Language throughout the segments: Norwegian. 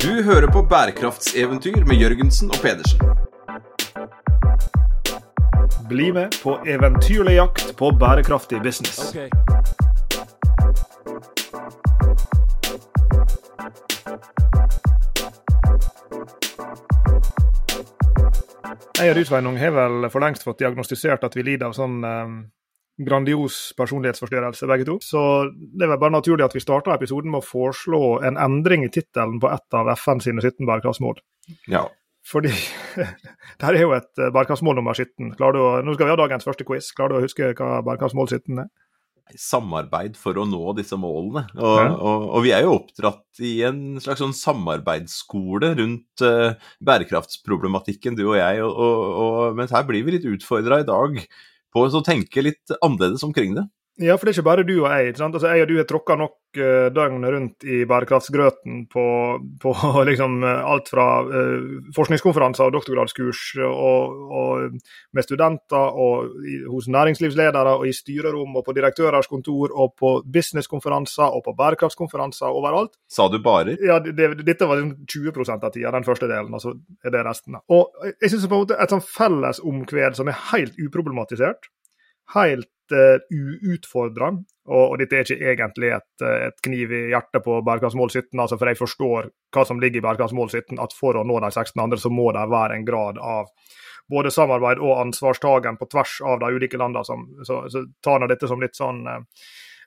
Du hører på bærekraftseventyr med Jørgensen og Pedersen. Bli med på eventyrlig jakt på bærekraftig business. Jeg og du, Sveinung, har vel for lengst fått diagnostisert at vi lider av sånn eh, grandios personlighetsforstyrrelse, begge to. Så det er vel bare naturlig at vi starter episoden med å foreslå en endring i tittelen på ett av FN sine 17 bærekraftsmål. Ja. Fordi det her er jo et eh, bærekraftsmål nummer 17. Klarer du å, nå skal vi ha dagens første quiz. Klarer du å huske hva bærekraftsmål 17 er? Samarbeid for å nå disse målene. Og, Ja. og, og vi er jo oppdratt i en slags sånn samarbeidsskole rundt uh, bærekraftsproblematikken, du og jeg. Og, mens her blir vi litt utfordra i dag på å tenke litt annerledes omkring det. Ja, for det er ikke bare du og jeg. ikke sant? Altså, Jeg og du har tråkka nok uh, døgn rundt i bærekraftsgrøten på, på liksom eh, alt fra uh, forskningskonferanser og doktorgradskurs og, og med studenter og i, hos næringslivsledere og i styrerom og på direktørers kontor og på businesskonferanser og på bærekraftskonferanser overalt. Sa du bare? Ja, det, det, Dette var liksom 20 av tida, den første delen. altså er det resten. Og jeg måte et sånn felles omkved som er helt uproblematisert, helt uh, uutfordrende, og, og dette er ikke egentlig et, eh, et kniv i hjertet på bærekraftsmål 17, altså for jeg forstår hva som ligger i bærekraftsmål 17, at for å nå de 16 andre, så må det være en grad av både samarbeid og ansvarstagen på tvers av de ulike landene. Som, så, så tar dette som litt sånn uh,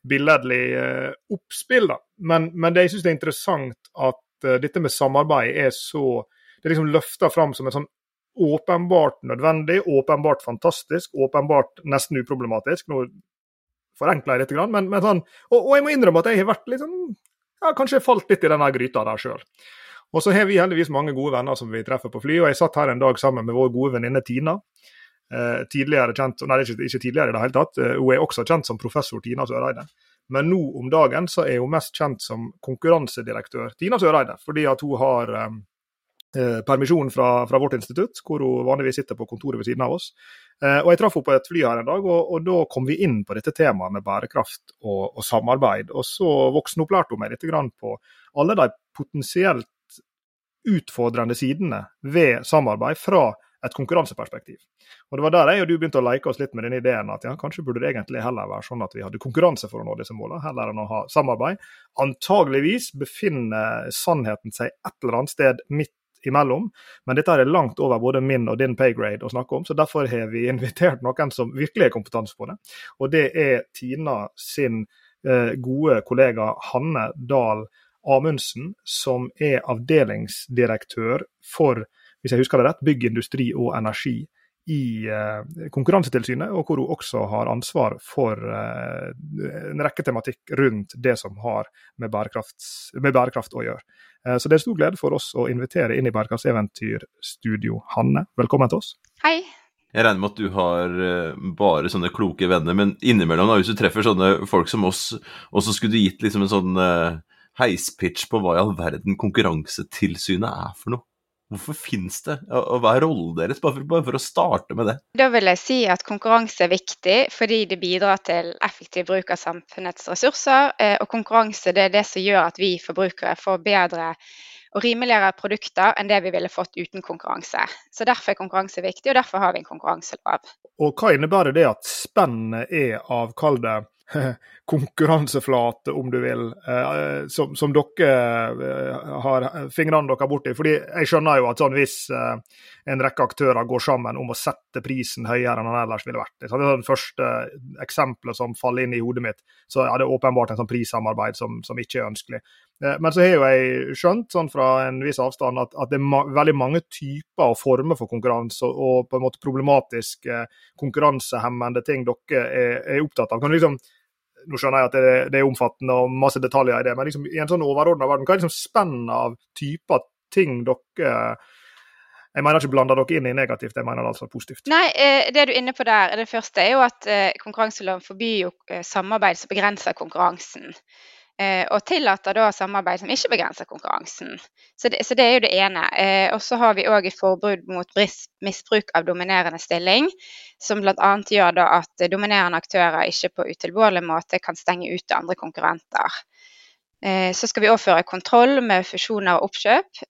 billedlig uh, oppspill, da. Men, men det jeg syns er interessant at uh, dette med samarbeid er så Det er liksom løfta fram som en sånn åpenbart nødvendig, åpenbart fantastisk, åpenbart nesten uproblematisk. Nå forenkler jeg litt, men, men sånn, og, og jeg må innrømme at jeg har vært litt sånn Kanskje falt litt i denne gryta der sjøl. Og så har vi heldigvis mange gode venner som vi treffer på fly, og jeg satt her en dag sammen med vår gode venninne Tina. Eh, tidligere kjent, nei, ikke, ikke tidligere i det hele tatt, eh, hun er også kjent som professor Tina Søreide. Men nå om dagen så er hun mest kjent som konkurransedirektør Tina Søreide, fordi at hun har eh, permisjon fra, fra vårt institutt, hvor hun vanligvis sitter på kontoret ved siden av oss. Eh, og Jeg traff henne på et fly her en dag, og, og da kom vi inn på dette temaet med bærekraft og, og samarbeid. Og så voksenopplærte hun meg litt på alle de potensielt utfordrende sidene ved samarbeid fra et konkurranseperspektiv. Og Det var der jeg og du begynte å leke oss litt med den ideen at ja, kanskje burde det egentlig heller være sånn at vi hadde konkurranse for å nå disse målene, heller enn å ha samarbeid. Antageligvis befinner sannheten seg et eller annet sted midt imellom, men dette er langt over både min og din paygrade å snakke om, så derfor har vi invitert noen som virkelig har kompetanse på det. Og det er Tina sin eh, gode kollega Hanne Dahl Amundsen, som er avdelingsdirektør for hvis jeg husker det rett, bygg, industri og energi i eh, Konkurransetilsynet, og hvor hun også har ansvar for eh, en rekke tematikk rundt det som har med med bærekraft å gjøre. Eh, så det er stor glede for oss å invitere inn i Bærekraftseventyrstudio Hanne. Velkommen til oss. Hei. Jeg regner med at du har eh, bare sånne kloke venner, men innimellom da, hvis du treffer sånne folk som oss, og så skulle du gitt liksom en sånn eh, heispitch på hva i all verden Konkurransetilsynet er for noe. Hvorfor finnes det, og hva er rollen deres, bare for, bare for å starte med det? Da vil jeg si at konkurranse er viktig fordi det bidrar til effektiv bruk av samfunnets ressurser. eh, Og konkurranse det er det som gjør at vi forbrukere får bedre og rimeligere produkter enn det vi ville fått uten konkurranse. Så Derfor er konkurranse viktig, og derfor har vi en konkurranselov. Og hva innebærer det at spennet er av, kall det, konkurranseflate, om du vil, eh, som, som dere eh, har fingrene deres borti. Fordi jeg skjønner jo at sånn hvis eh, en rekke aktører går sammen om å sette prisen høyere enn den ellers ville vært. Det er det første eksempelet som faller inn i hodet mitt. Så ja, det er åpenbart en sånn prissamarbeid som, som ikke er ønskelig. Eh, Men så har jo jeg skjønt sånn fra en viss avstand at, at det er ma veldig mange typer og former for konkurranse, og, på en måte problematiske konkurransehemmende ting dere er, er opptatt av. Kan du liksom nå skjønner jeg at det, det er omfattende og masse detaljer i det, men liksom, i en sånn overordna verden, hva er liksom spennet av typer ting dere Jeg mener ikke blander dere inn i negativt, jeg mener det altså positivt. Nei, eh, det du er inne på der, det første er jo at eh, konkurranseloven forbyr jo eh, samarbeid som begrenser konkurransen. Eh, og tillater da samarbeid som ikke begrenser konkurransen. Så det, så det er jo det ene. Eh, og så har vi òg et forbud mot misbruk av dominerende stilling, som bl.a. gjør da at eh, dominerende aktører ikke på utilbørlig måte kan stenge ute andre konkurrenter. Så skal vi òg føre kontroll med fusjoner og oppkjøp,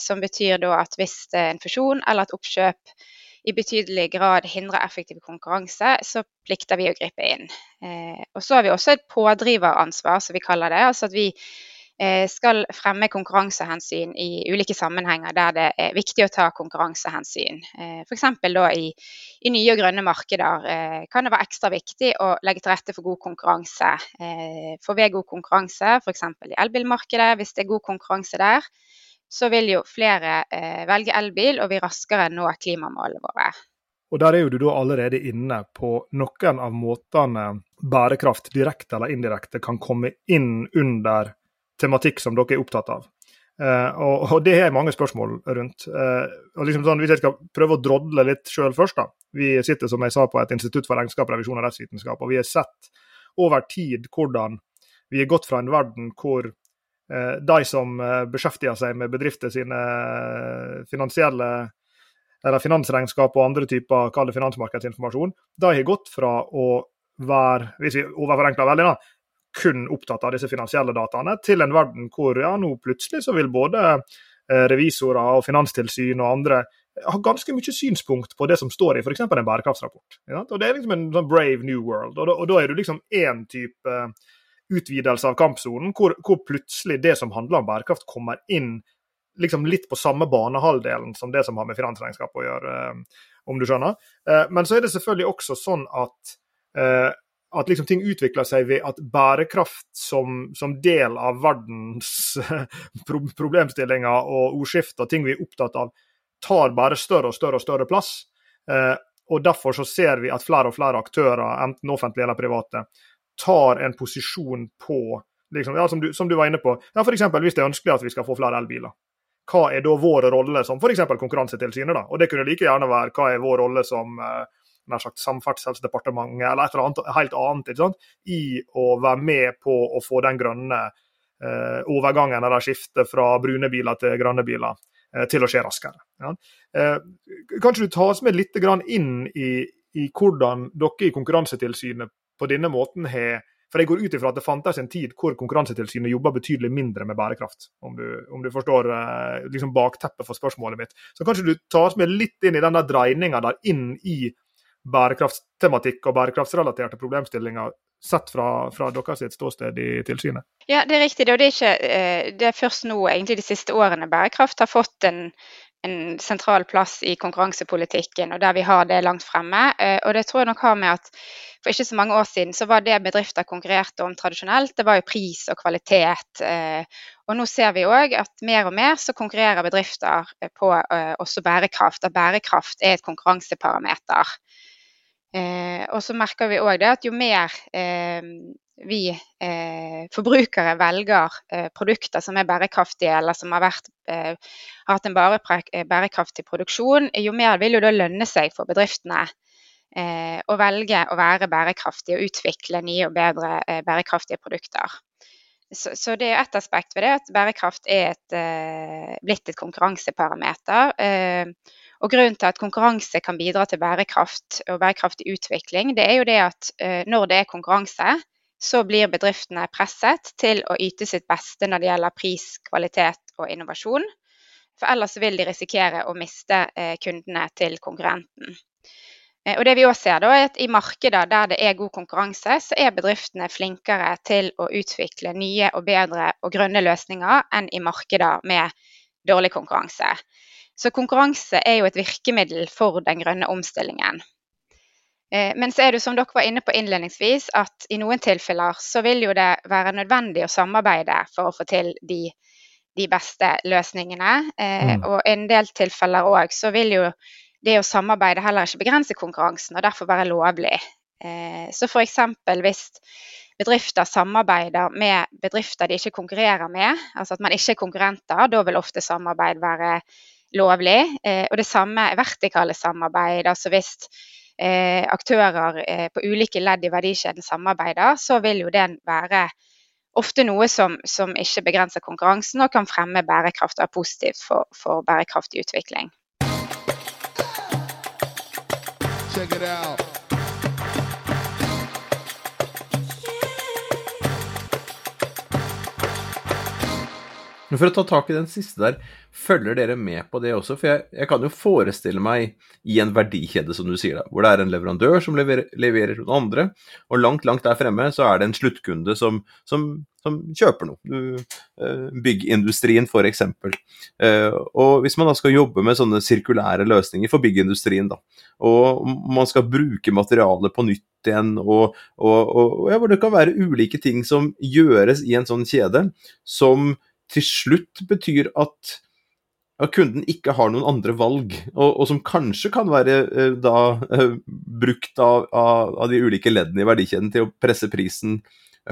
som betyr da at hvis en fusjon eller et oppkjøp i betydelig grad hindrer effektiv konkurranse, så plikter vi å gripe inn. Og så har vi også et pådriveransvar, som vi kaller det. Altså at vi Eh, skal fremme konkurransehensyn i ulike sammenhenger der det er viktig å ta konkurransehensyn. Eh, F.eks. I, i nye og grønne markeder eh, kan det være ekstra viktig å legge til rette for god konkurranse. For ved god konkurranse, f.eks. i elbilmarkedet, hvis det er god konkurranse der, så vil jo flere velge elbil, og vi raskere nå klimamålene våre. Og Der er jo du da allerede inne på noen av måtene bærekraft direkte eller indirekte kan komme inn under tematikk som dere er opptatt av. Uh, og, og, det har jeg mange spørsmål rundt. Uh, og liksom sånn, Hvis jeg skal prøve å drodle litt sjøl først, da. Vi sitter som jeg sa på et institutt for regnskap, revisjon og rettsvitenskap, og vi har sett over tid hvordan vi har gått fra en verden hvor de som beskjeftiger seg med bedrifter sine finansielle eller finansregnskap og andre typer kall finansmarkedsinformasjon, de har gått fra å være, hvis vi overforenkler veldig, da, kun opptatt av disse finansielle dataene, til en verden hvor ja, nå plutselig så vil både eh, revisorer og finanstilsyn og andre ha ganske mye synspunkt på det som står i f.eks. en bærekraftsrapport. Ja? Og Det er liksom en sånn brave new world. og Da, og da er du liksom én type eh, utvidelse av kampsonen, hvor, hvor, plutselig det som handler om bærekraft, kommer inn liksom litt på samme banehalvdelen som det som har med finansregnskap å gjøre, eh, om du skjønner. Men så er det selvfølgelig også sånn at at liksom ting utvikler seg ved at bærekraft som, som del av verdens problemstillinger og ordskifte og ting vi er opptatt av, tar bare større og større og større plass. Eh, og Derfor så ser vi at flere og flere aktører, enten offentlige eller private, tar en posisjon på liksom, ja, som, du, som du var inne på, ja, f.eks. hvis det er ønskelig at vi skal få flere elbiler. Hva er da vår rolle som f.eks. Konkurransetilsynet? Og Det kunne like gjerne være hva er vår rolle som eh, nær sagt Samferdselsdepartementet eller et eller annet helt annet i å være med på å få den grønne eh, overgangen eller skiftet fra brune biler til grønne biler eh, til å skje raskere. Ja. Eh, kanskje du ta oss med litt inn i, i hvordan dere i Konkurransetilsynet på denne måten har for jeg går ut ifra at det fantes en tid hvor Konkurransetilsynet jobba betydelig mindre med bærekraft, om du, om du forstår eh, liksom bakteppet for spørsmålet mitt. Så kanskje du tar oss med litt inn i den dreininga der inn i bærekraftstematikk og bærekraftsrelaterte problemstillinger sett fra, fra deres ståsted i tilsynet? Ja, det er riktig. Det er, ikke, eh, det er først nå, egentlig de siste årene, bærekraft har fått en, en sentral plass i konkurransepolitikken, og der vi har det langt fremme. Eh, og det tror jeg nok har med at for ikke så mange år siden så var det bedrifter konkurrerte om tradisjonelt, det var jo pris og kvalitet. Eh, og nå ser vi òg at mer og mer så konkurrerer bedrifter på også bærekraft. At bærekraft er et konkurranseparameter. Eh, og så merker vi òg at jo mer eh, vi eh, forbrukere velger eh, produkter som er bærekraftige, eller som har, vært, eh, hatt en eh, bærekraftig produksjon, jo mer vil jo det lønne seg for bedriftene å velge å være bærekraftige og utvikle nye og bedre bærekraftige produkter. Så, så, det er ett aspekt ved det, at bærekraft er et, blitt et konkurranseparameter. Og Grunnen til at konkurranse kan bidra til bærekraft og bærekraftig utvikling, det er jo det at eh, når det er konkurranse, så blir bedriftene presset til å yte sitt beste når det gjelder pris, kvalitet og innovasjon. For ellers vil de risikere å miste eh, kundene til konkurrenten. Eh, og det vi også ser da, er at I markeder der det er god konkurranse, så er bedriftene flinkere til å utvikle nye og bedre og grønne løsninger enn i markeder med dårlig konkurranse. Så konkurranse er jo et virkemiddel for den grønne omstillingen. Eh, men så er det som dere var inne på innledningsvis, at i noen tilfeller så vil jo det være nødvendig å samarbeide for å få til de, de beste løsningene. Eh, mm. Og i en del tilfeller òg så vil jo det å samarbeide heller ikke begrense konkurransen, og derfor være lovlig. Eh, så f.eks. hvis bedrifter samarbeider med bedrifter de ikke konkurrerer med, altså at man ikke er konkurrenter, da vil ofte samarbeid være lovlig. Og det samme vertikale samarbeid. Altså hvis aktører eh, på ulike ledd i verdikjeden samarbeider, så vil jo det være ofte noe som, som ikke begrenser konkurransen og kan fremme bærekraft og er positivt for, for bærekraftig utvikling. Check it out. For å ta tak i den siste der, følger dere med på det også? For jeg, jeg kan jo forestille meg i en verdikjede, som du sier, da, hvor det er en leverandør som leverer, leverer noen andre, og langt, langt der fremme så er det en sluttkunde som, som, som kjøper noe. Du, uh, byggindustrien f.eks. Uh, og hvis man da skal jobbe med sånne sirkulære løsninger for byggindustrien, da, og man skal bruke materialet på nytt igjen, og, og, og ja, hvor det kan være ulike ting som gjøres i en sånn kjede, som til slutt betyr at, at kunden ikke har noen andre valg, og, og som kanskje kan være eh, da eh, brukt av, av, av, de ulike leddene i verdikjeden til å presse prisen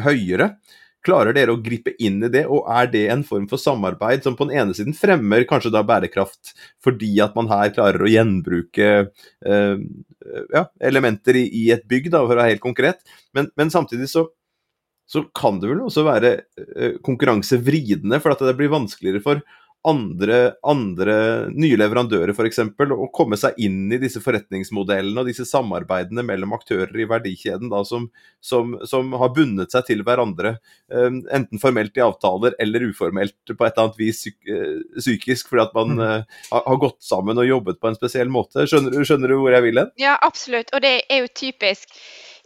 høyere. Klarer dere å gripe inn i det, og er det en form for samarbeid som på den ene siden fremmer kanskje da bærekraft fordi at man her klarer å gjenbruke eh, ja, elementer i, i, et bygg, da, for å være helt konkret, men, men samtidig så så kan det vel også være eh, konkurransevridende, for at det blir vanskeligere for andre, andre nye leverandører f.eks. å komme seg inn i disse forretningsmodellene og disse samarbeidene mellom aktører i verdikjeden da, som, som, som, har bundet seg til hverandre, eh, enten formelt i avtaler eller uformelt på et eller annet vis eh, psykisk, fordi at man mm. har gått sammen og jobbet på en spesiell måte. Skjønner, skjønner du hvor jeg vil hen? Ja, absolutt. Og det er jo typisk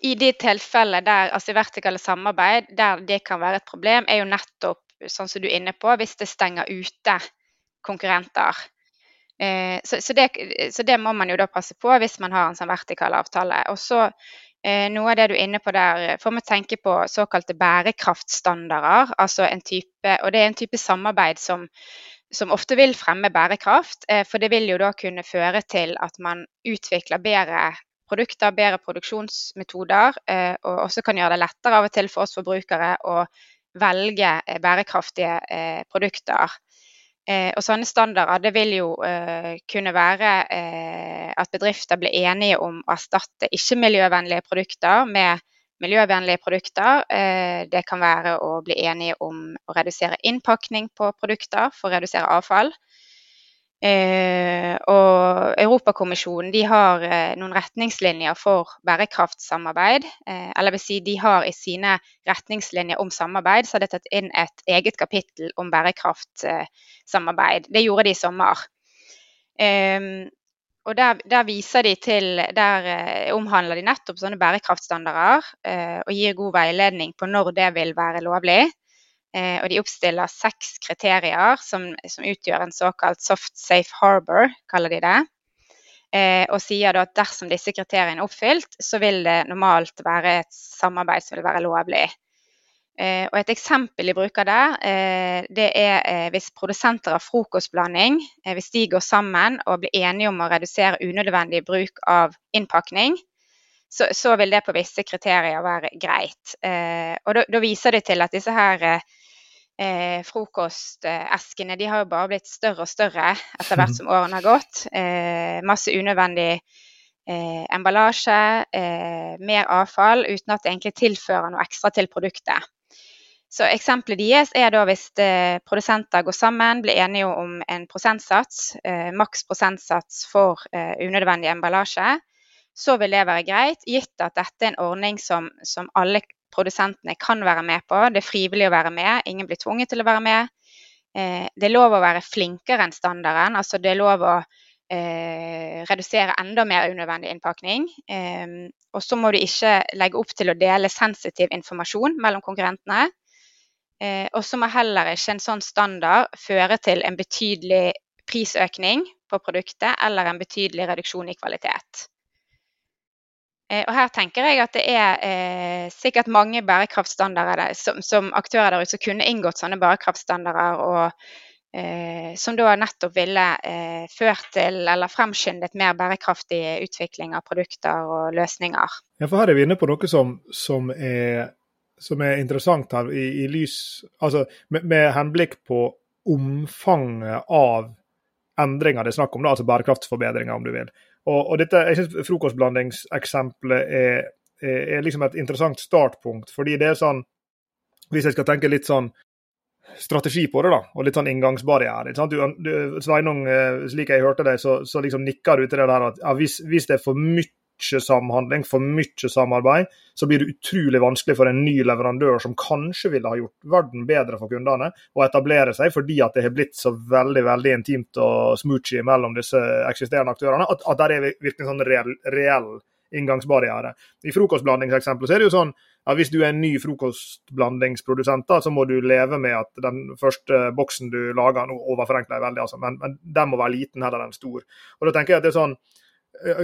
i de tilfellene der altså vertikale samarbeid, der det kan være et problem, er jo nettopp sånn som du er inne på, hvis det stenger ute konkurrenter. Eh, så, så, det, så, det, må man jo da passe på hvis man har en sånn vertikal avtale. Og så eh, noe av det du er inne på der, får vi tenke på såkalte bærekraftstandarder. Altså en type, og det er en type samarbeid som, som ofte vil fremme bærekraft. Eh, for det vil jo da kunne føre til at man utvikler bedre produkter, bedre produksjonsmetoder, og også kan gjøre det lettere av og til for oss forbrukere å velge eh, bærekraftige eh, produkter. Og sånne standarder det vil jo kunne være at bedrifter blir enige om å erstatte ikke-miljøvennlige produkter med miljøvennlige produkter. Det kan være å bli enige om å redusere innpakning på produkter for å redusere avfall. Eh, og Europakommisjonen de har eh, noen retningslinjer for bærekraftsamarbeid. Eh, eller vil si, de har i sine retningslinjer om samarbeid så har de tatt inn et eget kapittel om bærekraftsamarbeid. Det gjorde de i sommer. Ehm, og der, der, viser de til, der eh, omhandler de nettopp sånne bærekraftstandarder eh, og gir god veiledning på når det vil være lovlig. Eh, og de oppstiller seks kriterier som, som, utgjør en såkalt soft safe harbor, kaller de det. Eh, og sier at dersom disse kriteriene er oppfylt, så vil det normalt være et samarbeid som vil være lovlig. Eh, og Et eksempel de bruker der, det er hvis produsenter av frokostblanding hvis de går sammen og blir enige om å redusere unødvendig bruk av innpakning, så, så vil det på visse kriterier være greit. og Da viser de til at disse her eh, frokosteskene de har jo bare blitt større og større etter hvert som årene har gått. Eh, masse unødvendig eh, emballasje, eh, mer avfall, uten at det egentlig tilfører noe ekstra til produktet. Så Eksempelet deres er da hvis eh, produsenter går sammen, blir enige om en prosentsats, eh, maks prosentsats for unødvendig emballasje så vil det være greit, gitt at dette er en ordning som, som alle produsentene kan være med på. Det er frivillig å være med, ingen blir tvunget til å være med. Eh, det er lov å være flinkere enn standarden. altså Det er lov å eh, redusere enda mer unødvendig innpakning. Eh, og så må du ikke legge opp til å dele sensitiv informasjon mellom konkurrentene. Eh, og så må heller ikke en sånn standard føre til en betydelig prisøkning på produktet eller en betydelig reduksjon i kvalitet. Eh, og her tenker jeg at det er eh, sikkert mange bærekraftstandarder som, som, aktører der ute som kunne inngått sånne bærekraftstandarder, og eh, som da nettopp ville eh, ført til eller fremskyndet mer bærekraftig utvikling av produkter og løsninger. Ja, for Her er vi inne på noe som, som, er, som er, interessant her, i, i lys, altså med, med henblikk på omfanget av endringer det er snakk om, da, altså bærekraftsforbedringer, om du vil. Og, og dette, jeg synes Frokostblandingseksempelet er, er, er, liksom et interessant startpunkt. fordi det er sånn, Hvis jeg skal tenke litt sånn strategi på det, da, og litt sånn inngangsbarriere. Du, du, Sveinung, eh, slik jeg hørte deg, så, så liksom nikker du til det der at ja, hvis, hvis, det er for mye mye samhandling, for mye samarbeid, så blir det utrolig vanskelig for en ny leverandør som kanskje ville ha gjort verden bedre for kundene, å etablere seg fordi at det har blitt så veldig veldig intimt og smoochy mellom disse eksisterende aktørene, at, at det er virkelig en sånn reell, reell inngangsbarriere. I frokostblandingseksempelet er det jo sånn at hvis du er en ny frokostblandingsprodusent, da, så må du leve med at den første boksen du lager, nå overforenkler jeg veldig, altså, men, men den må være liten heller enn stor. Og da tenker jeg at det er sånn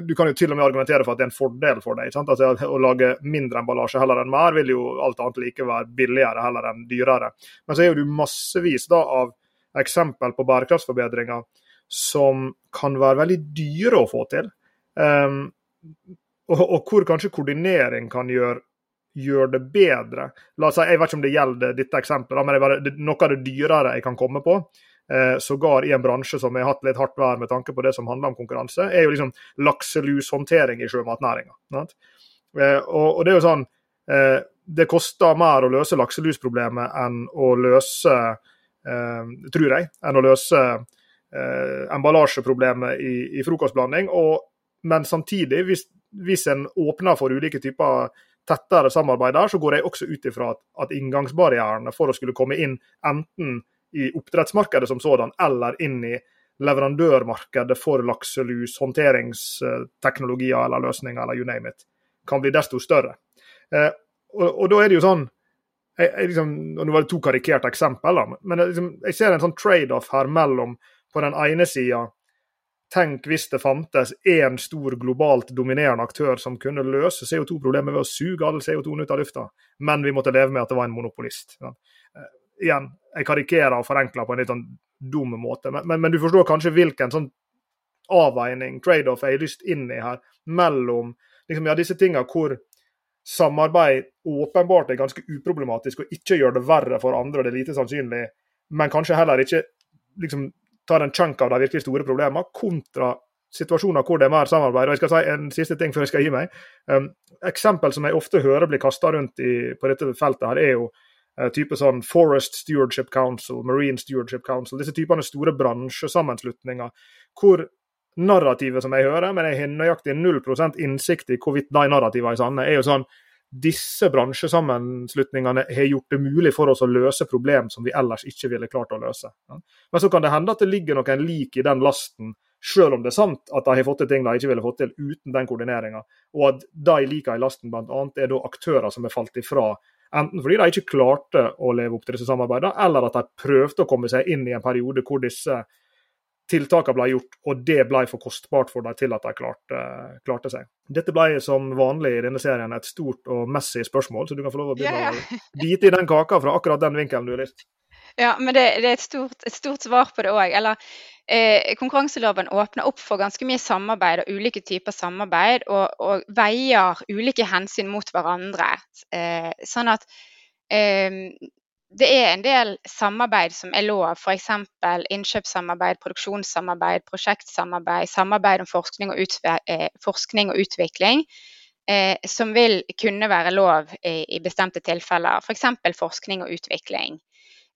du kan jo til og med argumentere for at det er en fordel for deg. Altså, å lage mindre emballasje heller enn mer vil jo alt annet like være billigere heller enn dyrere. Men så er jo du massevis da, av eksempel på bærekraftsforbedringer som kan være veldig dyre å få til. Um, og, og, hvor kanskje koordinering kan gjøre gjør det bedre. La oss si, Jeg vet ikke om det gjelder dette eksempelet, men det er noe av det dyrere jeg kan komme på, eh, sågar i en bransje som har hatt litt hardt vær med tanke på det som handler om konkurranse, er jo liksom lakselushåndtering i sjømatnæringa. Eh, og, det er jo sånn eh, Det koster mer å løse lakselusproblemet enn å løse, eh, tror jeg, enn å løse eh, emballasjeproblemet i, i frokostblanding. Og, men samtidig, hvis, hvis en åpner for ulike typer tettere samarbeid der, så går jeg også ut ifra at, at inngangsbarrierene for å skulle komme inn enten i oppdrettsmarkedet som sådan, eller inn i leverandørmarkedet for lakselus, håndteringsteknologier eller løsninger, eller you name it, kan bli desto større. Eh, og, og, da er det jo sånn jeg, jeg liksom, og Nå var det to karikerte eksempler, men jeg, liksom, jeg ser en sånn trade-off her mellom på den ene sida Tenk hvis det fantes én stor globalt dominerende aktør som kunne løse CO2-problemet ved å suge all CO2 ut av lufta, men vi måtte leve med at det var en monopolist. Ja. Igjen, jeg karikerer og forenkler på en litt sånn dum måte, men, men, men, du forstår kanskje hvilken sånn avveining, trade-off, jeg har lyst inn i her, mellom liksom, ja, disse tingene hvor samarbeid åpenbart er ganske uproblematisk og ikke gjør det verre for andre, og det er lite sannsynlig, men kanskje heller ikke liksom, tar en chunk av de virkelig store problemene, kontra situasjoner hvor det er mer samarbeid. Og jeg skal si En siste ting før jeg skal gi meg. Um, eksempel som jeg ofte hører blir kasta rundt i, på dette feltet, her er jo type sånn Forest Stewardship Council, Marine Stewardship Council, disse typene store bransjesammenslutninger hvor narrativet som jeg hører, men jeg har nøyaktig 0 innsikt i hvorvidt de narrativene er sanne, er jo sånn disse bransjesammenslutningene har gjort det mulig for oss å løse problem som vi ellers ikke ville klart å løse. Men så kan det hende at det ligger noen lik i den lasten, selv om det er sant at de har fått til ting de ikke ville fått til uten den koordineringa. Og at de liker i lasten bl.a. er da aktører som har falt ifra. Enten fordi de ikke klarte å leve opp til disse samarbeidene, eller at de prøvde å komme seg inn i en periode hvor disse tiltakene ble gjort, og det ble for kostbart for dem til at de klarte, klarte, seg. Dette ble som vanlig i denne serien et stort og messig spørsmål, så du kan få lov å begynne yeah. å bite i den kaka fra akkurat den vinkelen du har lyst. Ja, men det, det er et stort, et stort, svar på det òg. Eh, konkurranseloven åpner opp for ganske mye samarbeid og ulike typer samarbeid, og, og veier ulike hensyn mot hverandre. Eh, sånn at eh, det er en del samarbeid som er lov, f.eks. innkjøpssamarbeid, produksjonssamarbeid, prosjektsamarbeid, samarbeid om forskning og, eh, forskning og utvikling, eh, som vil kunne være lov i, i bestemte tilfeller. F.eks. For forskning og utvikling.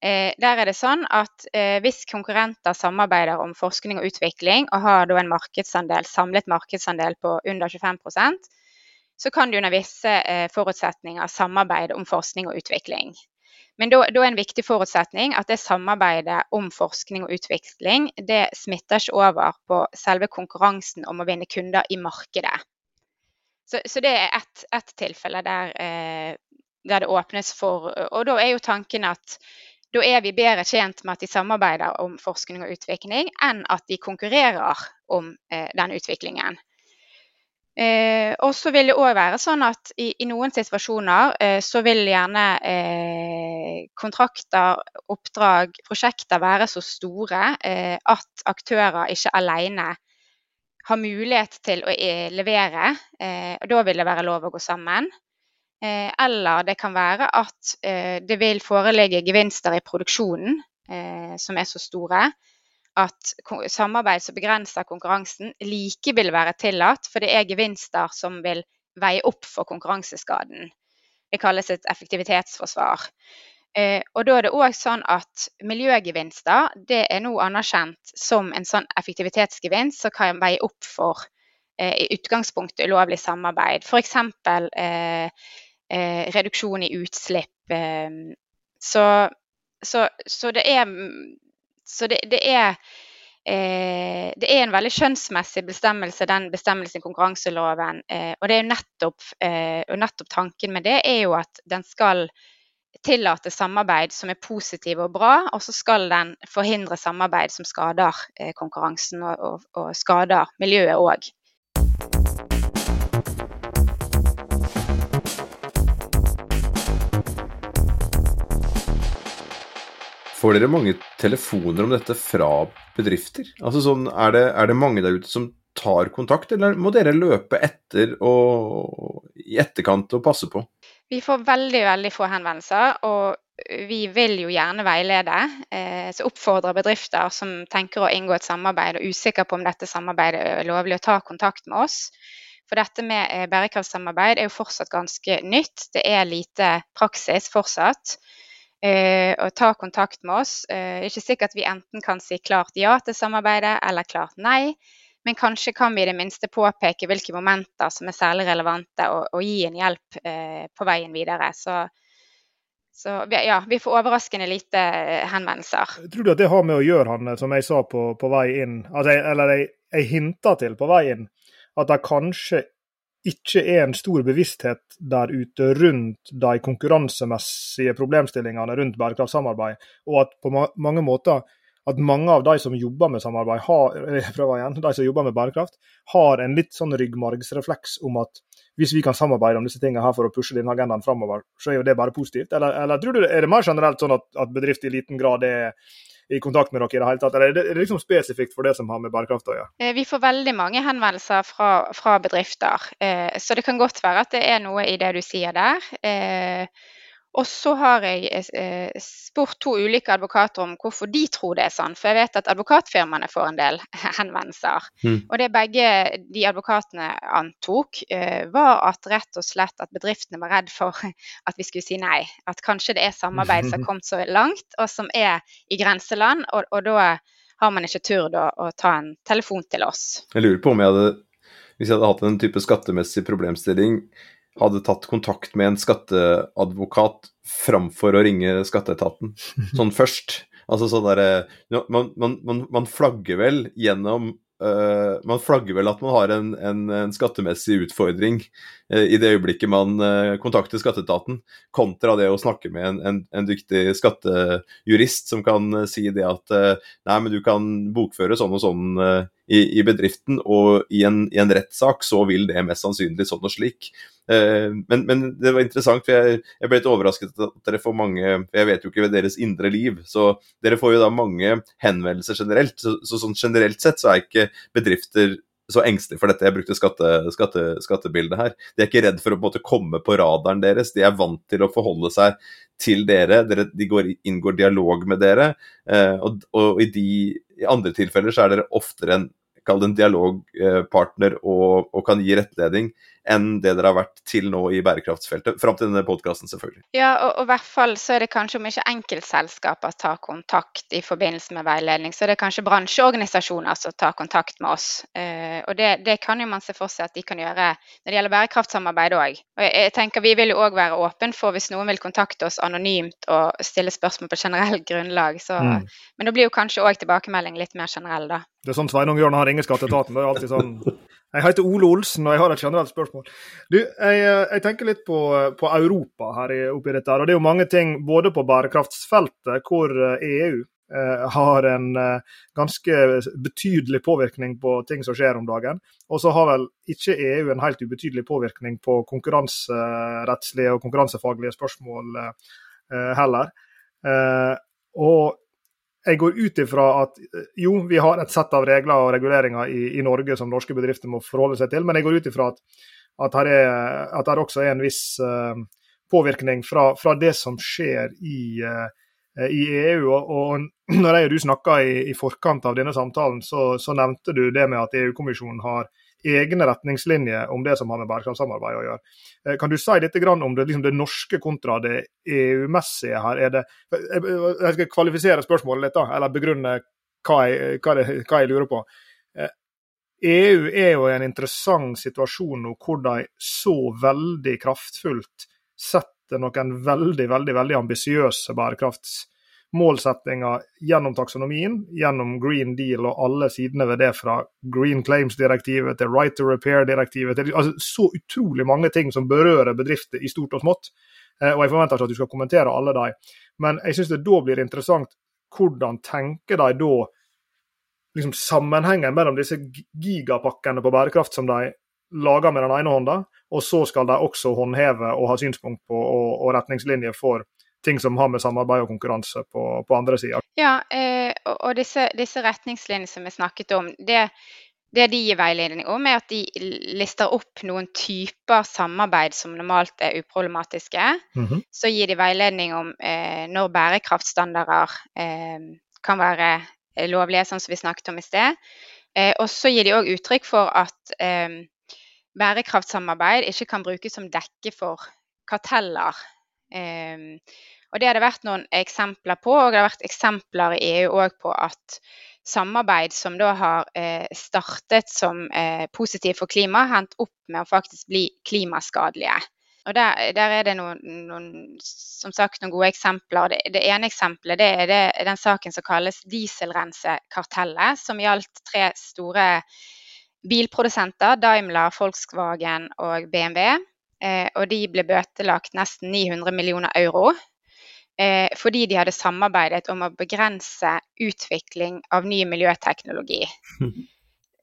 Eh, der er det sånn at eh, Hvis konkurrenter samarbeider om forskning og utvikling, og har en markedsandel, samlet markedsandel på under 25% så kan de under visse eh, forutsetninger samarbeide om forskning og utvikling. Men da, er en viktig forutsetning at det samarbeidet om forskning og utvikling det smitter ikke over på selve konkurransen om å vinne kunder i markedet. Så, så det er ett et tilfelle der, eh, der, det åpnes for Og da er jo tanken at da er vi bedre tjent med at de samarbeider om forskning og utvikling, enn at de konkurrerer om eh, den utviklingen. Eh, og så vil det òg være sånn at i, i noen situasjoner eh, så vil gjerne eh, kontrakter, oppdrag, prosjekter være så store eh, at aktører ikke alene har mulighet til å eh, levere. Og da vil det være lov å gå sammen. Eller det kan være at det vil foreligge gevinster i produksjonen som er så store at samarbeid som begrenser konkurransen, like vil være tillatt, for det er gevinster som vil veie opp for konkurranseskaden. Det kalles et effektivitetsforsvar. Eh, og da er det òg sånn at miljøgevinster det er nå anerkjent som en sånn effektivitetsgevinst som kan veie opp for i utgangspunktet ulovlig samarbeid. F.eks. Eh, eh, reduksjon i utslipp. så, så, så det er, så det, det er Eh, det er en veldig skjønnsmessig bestemmelse, den bestemmelsen i konkurranseloven. Eh, og det er nettopp, eh, og nettopp tanken med det er jo at den skal tillate samarbeid som er positiv og bra, og så skal den forhindre samarbeid som skader konkurransen og, og, og skader miljøet òg. Får dere mange telefoner om dette fra bedrifter? Altså sånn, er det, er det mange der ute som tar kontakt, eller må dere løpe etter og i etterkant og passe på? Vi får veldig, veldig få henvendelser, og vi vil jo gjerne veilede. Eh, så oppfordrer bedrifter som tenker å inngå et samarbeid og er usikre på om dette samarbeidet er lovlig, å ta kontakt med oss. For dette med bærekraftsamarbeid bærekraftssamarbeid er jo fortsatt ganske nytt. Det er lite praksis fortsatt eh, og ta kontakt med oss. Eh, det er ikke sikkert vi enten kan si klart ja til samarbeidet eller klart nei. Men kanskje kan vi i det minste påpeke hvilke momenter som er særlig relevante, og, og gi en hjelp eh, på veien videre. Så, så ja, vi får overraskende lite eh, henvendelser. Tror du at det har med å gjøre, han, som jeg sa på, på vei inn, altså, eller jeg, jeg hinta til på vei inn, at det kanskje ikke er en stor bevissthet der ute rundt de konkurransemessige problemstillingene rundt bærekraftssamarbeid, og at på mange måter at mange av de som jobber med samarbeid, har, igjen, de som jobber med bærekraft, har en litt sånn ryggmargsrefleks om at hvis vi kan samarbeide om disse tingene her for å pushe denne agendaen framover, så er jo det bare positivt. Eller, eller du er det mer generelt sånn at, at bedrifter i liten grad er i kontakt med dere i det hele tatt, eller er det liksom spesifikt for det som har med bærekraft å gjøre? Eh, vi får veldig mange henvendelser fra, fra bedrifter, eh, så det kan godt være at det er noe i det du sier der. Eh, og så har jeg eh, spurt to ulike advokater om hvorfor de tror det er sånn. For jeg vet at advokatfirmaene får en del henvendelser. Mm. Og det begge de advokatene antok, eh, var at rett og slett at bedriftene var redd for at vi skulle si nei. At kanskje det er samarbeid som har kommet så langt, og som er i grenseland. Og, og da har man ikke turt å, å ta en telefon til oss. Jeg lurer på om jeg hadde, hvis jeg hadde hatt en type skattemessig problemstilling hadde tatt kontakt med en skatteadvokat framfor å ringe skatteetaten. Sånn først. Altså sånn derre man, man, man, flagger vel gjennom uh, Man flagger vel at man har en, en, en skattemessig utfordring uh, i det øyeblikket man uh, kontakter skatteetaten, kontra det å snakke med en, en, en dyktig skattejurist som kan si det at nei, men du kan bokføre sånn og sånn i, i bedriften, og i en, i en rettssak så vil det mest sannsynlig sånn og slik. Eh, men, men, det var interessant, for jeg, jeg, ble litt overrasket at dere får mange Jeg vet jo ikke ved deres indre liv, så dere får jo da mange henvendelser generelt. Så, så sånn generelt sett så er ikke bedrifter så engstelige for dette. Jeg brukte skatte, skatte, skattebildet her. De er ikke redd for å på komme på radaren deres. De er vant til å forholde seg til dere. dere de går, inngår dialog med dere. Eh, og, og i, de, i andre tilfeller så er dere oftere en kall det en dialogpartner og, og, kan gi rettledning enn det dere har vært til nå i bærekraftsfeltet. Fram til denne podkasten, selvfølgelig. Ja, og, i hvert fall så er det kanskje om ikke enkeltselskaper tar kontakt i forbindelse med veiledning, så er det kanskje bransjeorganisasjoner som tar kontakt med oss. Eh, og det, det, kan jo man se for seg at de kan gjøre når det gjelder bærekraftsamarbeid òg. Og jeg, jeg, tenker vi vil jo òg være åpen for hvis noen vil kontakte oss anonymt og stille spørsmål på generelt grunnlag. Så, mm. Men da blir jo kanskje òg tilbakemelding litt mer generell, da. Det er sånn Sveinung Jørn har ringer skatteetaten. Det er alltid sånn Jeg heter Ole Olsen, og jeg har et generelt spørsmål. Du, jeg, jeg tenker litt på, på Europa her oppi dette. her, og Det er jo mange ting både på bærekraftsfeltet, hvor EU eh, har en eh, ganske betydelig påvirkning på ting som skjer om dagen. Og så har vel ikke EU en helt ubetydelig påvirkning på konkurranserettslige og konkurransefaglige spørsmål eh, heller. Eh, og jeg går ut ifra at eh, jo, vi har et sett av regler og reguleringer i, i Norge som norske bedrifter må forholde seg til, men jeg går ut ifra at, at, her er, at det også er en viss uh, påvirkning fra, fra, det som skjer i, uh, i EU. Og, og, når jeg og du snakka i, i, forkant av denne samtalen, så, så nevnte du det med at EU-kommisjonen har egne retningslinjer om det som har med bærekraftssamarbeid å gjøre. Eh, kan du si litt om det, liksom det norske kontra det EU-messige her? Er det, jeg skal kvalifisere spørsmålet litt, da, eller begrunne hva jeg, hva, jeg, hva jeg lurer på. Eh, EU er jo i en interessant situasjon nå hvor de så veldig kraftfullt setter noen veldig veldig, veldig ambisiøse bærekraftsmålsettinger gjennom taksonomien, gjennom Green Deal og alle sidene ved det, fra Green Claims-direktivet til Right to Repair-direktivet. altså Så utrolig mange ting som berører bedrifter i stort og smått. Eh, og Jeg forventer ikke at du skal kommentere alle de, men jeg syns det da blir interessant hvordan tenker de da liksom sammenhengen mellom disse gigapakkene på bærekraft som de lager med den ene hånda, og så skal de også håndheve og ha synspunkt på og, og retningslinjer for ting som har med samarbeid og konkurranse på, på andre sida. Ja, eh, og disse, disse, retningslinjene som vi snakket om, det, det de gir veiledning om, er at de lister opp noen typer samarbeid som normalt er uproblematiske. Mm -hmm. Så gir de veiledning om eh, når bærekraftstandarder eh, kan være Eh, lovlige, sånn som vi snakket om i sted. Eh, og så gir de òg uttrykk for at eh, bærekraftsamarbeid ikke kan brukes som dekke for karteller. Og det har det vært noen eksempler på, og det har vært eksempler i EU òg på at samarbeid som da har startet som positivt for klimaet, har endt opp med å faktisk bli klimaskadelige. Og der, der er det noen, noen, som sagt, noen gode eksempler. Det, det ene eksempelet det er, det, den saken som kalles dieselrensekartellet, som gjaldt tre store bilprodusenter, Daimler, Volkswagen og BMW. Eh, og de ble bøtelagt nesten 900 millioner euro. Eh, fordi de hadde samarbeidet om å begrense utvikling av ny miljøteknologi.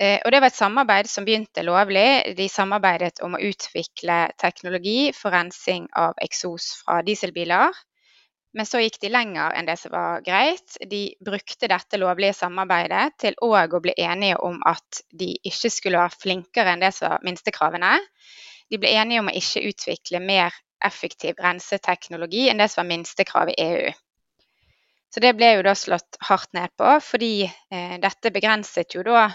Eh, og det var et samarbeid som begynte lovlig. De samarbeidet om å utvikle teknologi for rensing av eksos fra dieselbiler. Men så gikk de lenger enn det som var greit. De brukte dette lovlige samarbeidet til òg å bli enige om at de ikke skulle være flinkere enn det som var minstekravene. De ble enige om å ikke utvikle mer effektiv renseteknologi enn det som var minstekrav i EU. Så det ble jo da slått hardt ned på, fordi eh, dette begrenset jo da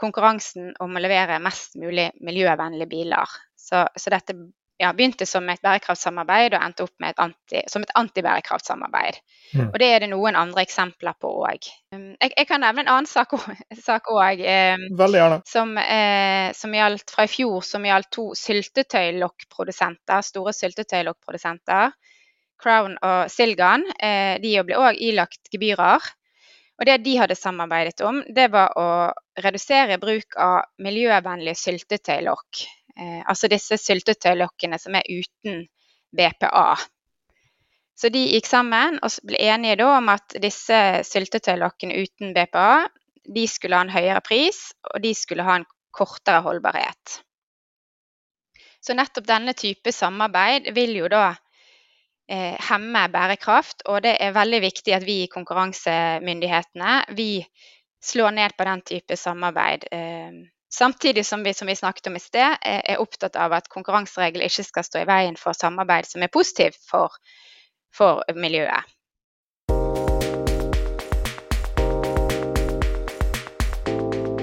konkurransen om å levere mest mulig miljøvennlige biler. Så, så dette ja, begynte som et bærekraftsamarbeid og endte opp et anti, som et antibærekraftsamarbeid. Mm. Og det er det noen andre eksempler på òg. Um, jeg, jeg, kan nevne en annen sak òg. Um, som, eh, som gjaldt fra i fjor, som gjaldt to syltetøylokkprodusenter, store syltetøylokkprodusenter. Crown og Silgan. Eh, de ble òg ilagt gebyrer. Og det de hadde samarbeidet om, det var å redusere bruk av miljøvennlige syltetøylokk. Eh, altså disse syltetøylokkene som er uten BPA. Så de gikk sammen og ble enige om at disse syltetøylokkene uten BPA de skulle ha en høyere pris, og de skulle ha en kortere holdbarhet. Så nettopp denne type samarbeid vil jo da eh, hemme bærekraft. Og det er veldig viktig at vi i konkurransemyndighetene vi slår ned på den type samarbeid. Eh, samtidig som vi, som vi snakket om i sted, er, opptatt av at konkurranseregler ikke skal stå i veien for samarbeid som er positivt for, for miljøet.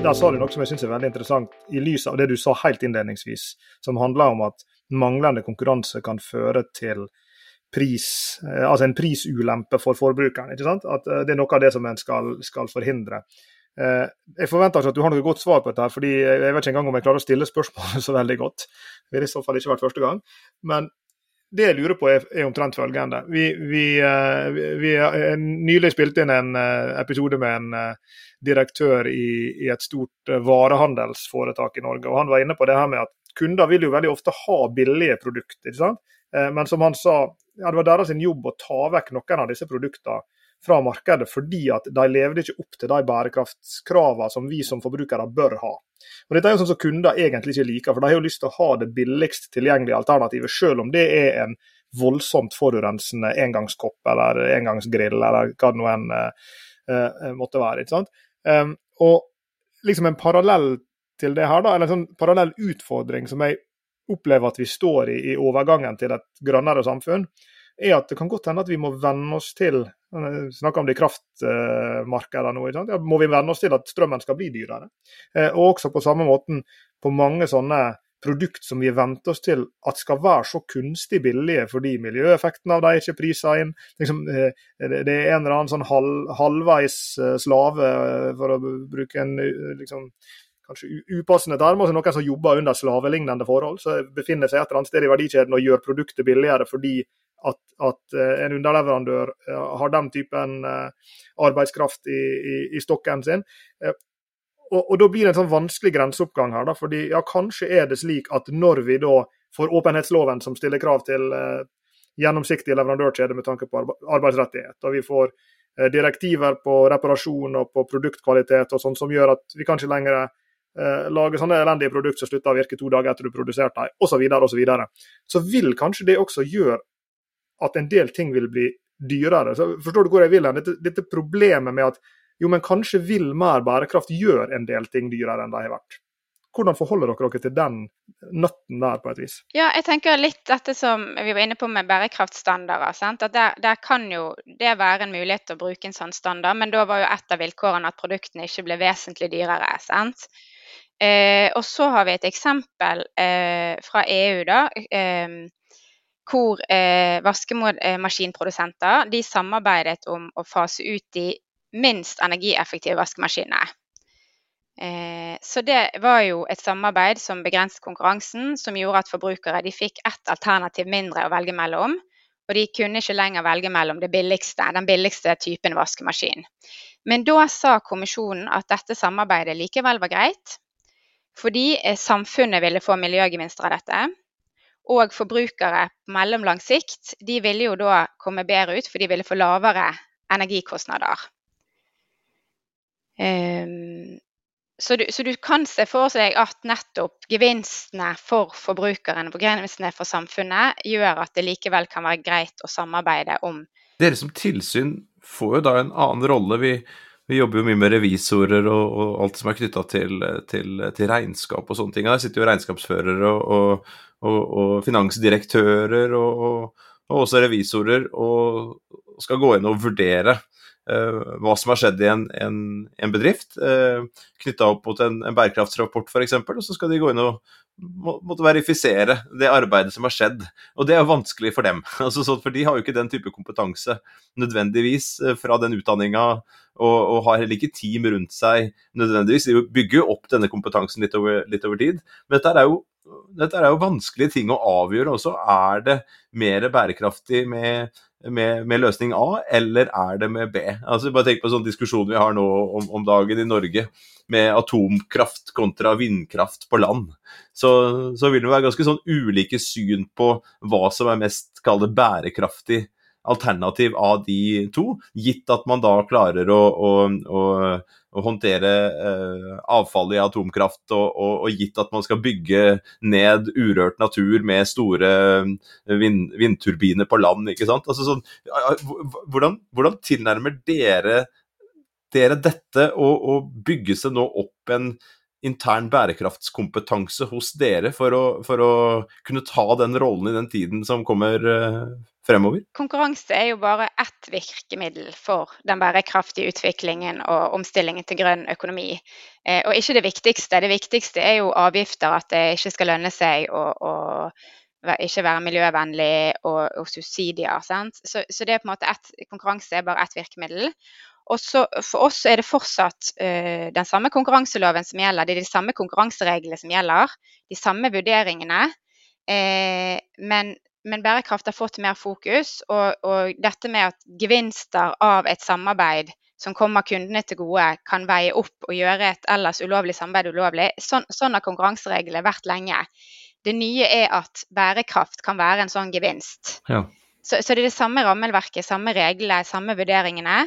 Der sa du noe som jeg synes er veldig interessant, i lys av det du sa helt innledningsvis, som handler om at manglende konkurranse kan føre til pris, eh, altså en prisulempe for forbrukeren. ikke sant? At eh, Det er noe av det som en skal, skal forhindre. Eh, jeg forventer ikke at du har noe godt svar på dette, fordi jeg vet ikke engang om jeg klarer å stille spørsmålet så veldig godt. Det har i så fall ikke vært første gang. Men det jeg lurer på, er, omtrent følgende. Vi, vi, vi har nylig spilt inn en episode med en direktør i, i, et stort varehandelsforetak i Norge. og Han var inne på det her med at kunder vil jo veldig ofte ha billige produkter. Men som han sa, ja, det var deres jobb å ta vekk noen av disse produktene fra markedet, fordi at de levde ikke opp til de bærekraftskravene som vi som forbrukere bør ha. Og Dette er jo sånn som kunder egentlig ikke liker, for de har jo lyst til å ha det billigst tilgjengelige alternativet, selv om det er en voldsomt forurensende engangskopp eller engangsgrill eller hva det nå enn uh, måtte være. ikke sant? Um, og liksom en parallell til det her, da, eller en sånn parallell utfordring som jeg opplever at vi står i i overgangen til et grønnere samfunn, er at det kan godt hende at vi må venne oss til snakker om det i kraftmarkedene nå. Ja, må vi venne oss til at strømmen skal bli dyrere? Eh, og også på samme måten på mange sånne produkt som vi venter oss til at skal være så kunstig billige fordi miljøeffekten av dem ikke priser inn. Liksom, eh, det er en eller annen sånn halv, halvveis eh, slave, for å bruke en liksom, kanskje upassende term, altså noen som jobber under slavelignende forhold, som befinner seg et eller annet sted i verdikjeden og gjør produktet billigere fordi at, at en underleverandør har den typen arbeidskraft i, i, i stokken sin. Og, og, Da blir det en sånn vanskelig grenseoppgang her. Da, fordi ja, Kanskje er det slik at når vi da får åpenhetsloven som stiller krav til eh, gjennomsiktig leverandørkjede med tanke på arbeidsrettighet, og vi får eh, direktiver på reparasjon og på produktkvalitet og sånn som gjør at vi kanskje lenger eh, lager sånne elendige produkter som slutter å virke to dager etter du produserte dem, osv., så, videre, og så, videre. så vil kanskje det også gjøre at en del ting vil bli dyrere. Så Forstår du hvor jeg vil hen? Dette, dette problemet med at jo, men kanskje vil mer bærekraft gjøre en del ting dyrere enn de har vært. Hvordan forholder dere dere til den nøtten der, på et vis? Ja, jeg tenker litt dette som vi var inne på med bærekraftstandarder. Sant? At der, der, kan jo det være en mulighet til å bruke en sånn standard, men da var jo et av vilkårene at produktene ikke ble vesentlig dyrere. sant? Eh, og så har vi et eksempel eh, fra EU, da. Eh, hvor eh, vaskemaskinprodusenter de samarbeidet om å fase ut de minst energieffektive vaskemaskinene. Eh, så det var jo et samarbeid som begrenset konkurransen, som gjorde at forbrukere de fikk ett alternativ mindre å velge mellom. Og de kunne ikke lenger velge mellom billigste, den billigste typen vaskemaskin. Men da sa kommisjonen at dette samarbeidet likevel var greit, fordi eh, samfunnet ville få miljøgevinster av dette. Og forbrukere på mellomlang sikt de ville jo da komme bedre ut, for de ville få lavere energikostnader. Um, så, du, så du, kan se for seg at nettopp gevinstene for forbrukeren og gevinstene for samfunnet gjør at det likevel kan være greit å samarbeide om Dere som tilsyn får jo da en annen rolle. Vi, vi jobber jo mye med revisorer og, og alt som er knytta til, til, til, regnskap og sånne ting. Der sitter jo regnskapsførere og, og, og finansdirektører og, også revisorer og skal gå inn og vurdere Eh, hva som har skjedd i en, en, en bedrift, uh, eh, knytta opp mot en, en bærekraftsrapport f.eks., og så skal de gå inn og må, måtte verifisere det arbeidet som har skjedd. Og det er vanskelig for dem, altså, for de har jo ikke den type kompetanse nødvendigvis eh, fra den utdanninga, og, og, har heller ikke team rundt seg nødvendigvis. De bygger jo opp denne kompetansen litt over, litt over tid. Men dette er jo dette er jo vanskelige ting å avgjøre også. Er det mer bærekraftig med med, med, løsning A, eller er det med B? Altså Bare tenk på sånn diskusjon vi har nå om, om, dagen i Norge, med atomkraft kontra vindkraft på land. Så, så vil det være ganske sånn ulike syn på hva som er mest kall bærekraftig alternativ av de to, gitt at man da klarer å, å, å, å håndtere eh, avfallet i atomkraft, og, og, og, gitt at man skal bygge ned urørt natur med store eh, vind, vindturbiner på land. ikke sant? Altså, sånn, hvordan, hvordan, tilnærmer dere, dere dette, og, og bygges det nå opp en intern bærekraftskompetanse hos dere for å, for å kunne ta den rollen i den tiden som kommer eh, fremover? Konkurranse er jo bare ett virkemiddel for den bærekraftige utviklingen og omstillingen til grønn økonomi. Eh, og ikke det viktigste. Det viktigste er jo avgifter, at det ikke skal lønne seg å, å ikke være miljøvennlig og, og subsidier. Så, så, det er på en måte et, konkurranse er bare ett virkemiddel. Og så For oss er det fortsatt uh, den samme konkurranseloven som gjelder. Det er de samme konkurransereglene som gjelder. De samme vurderingene. Eh, men men bærekraft har fått mer fokus. Og, og, dette med at gevinster av et samarbeid som kommer kundene til gode, kan veie opp og gjøre et ellers ulovlig samarbeid ulovlig. Sånn, sånn har konkurransereglene vært lenge. Det nye er at bærekraft kan være en sånn gevinst. Ja. Så, så, det er det samme rammeverket, samme reglene, samme vurderingene.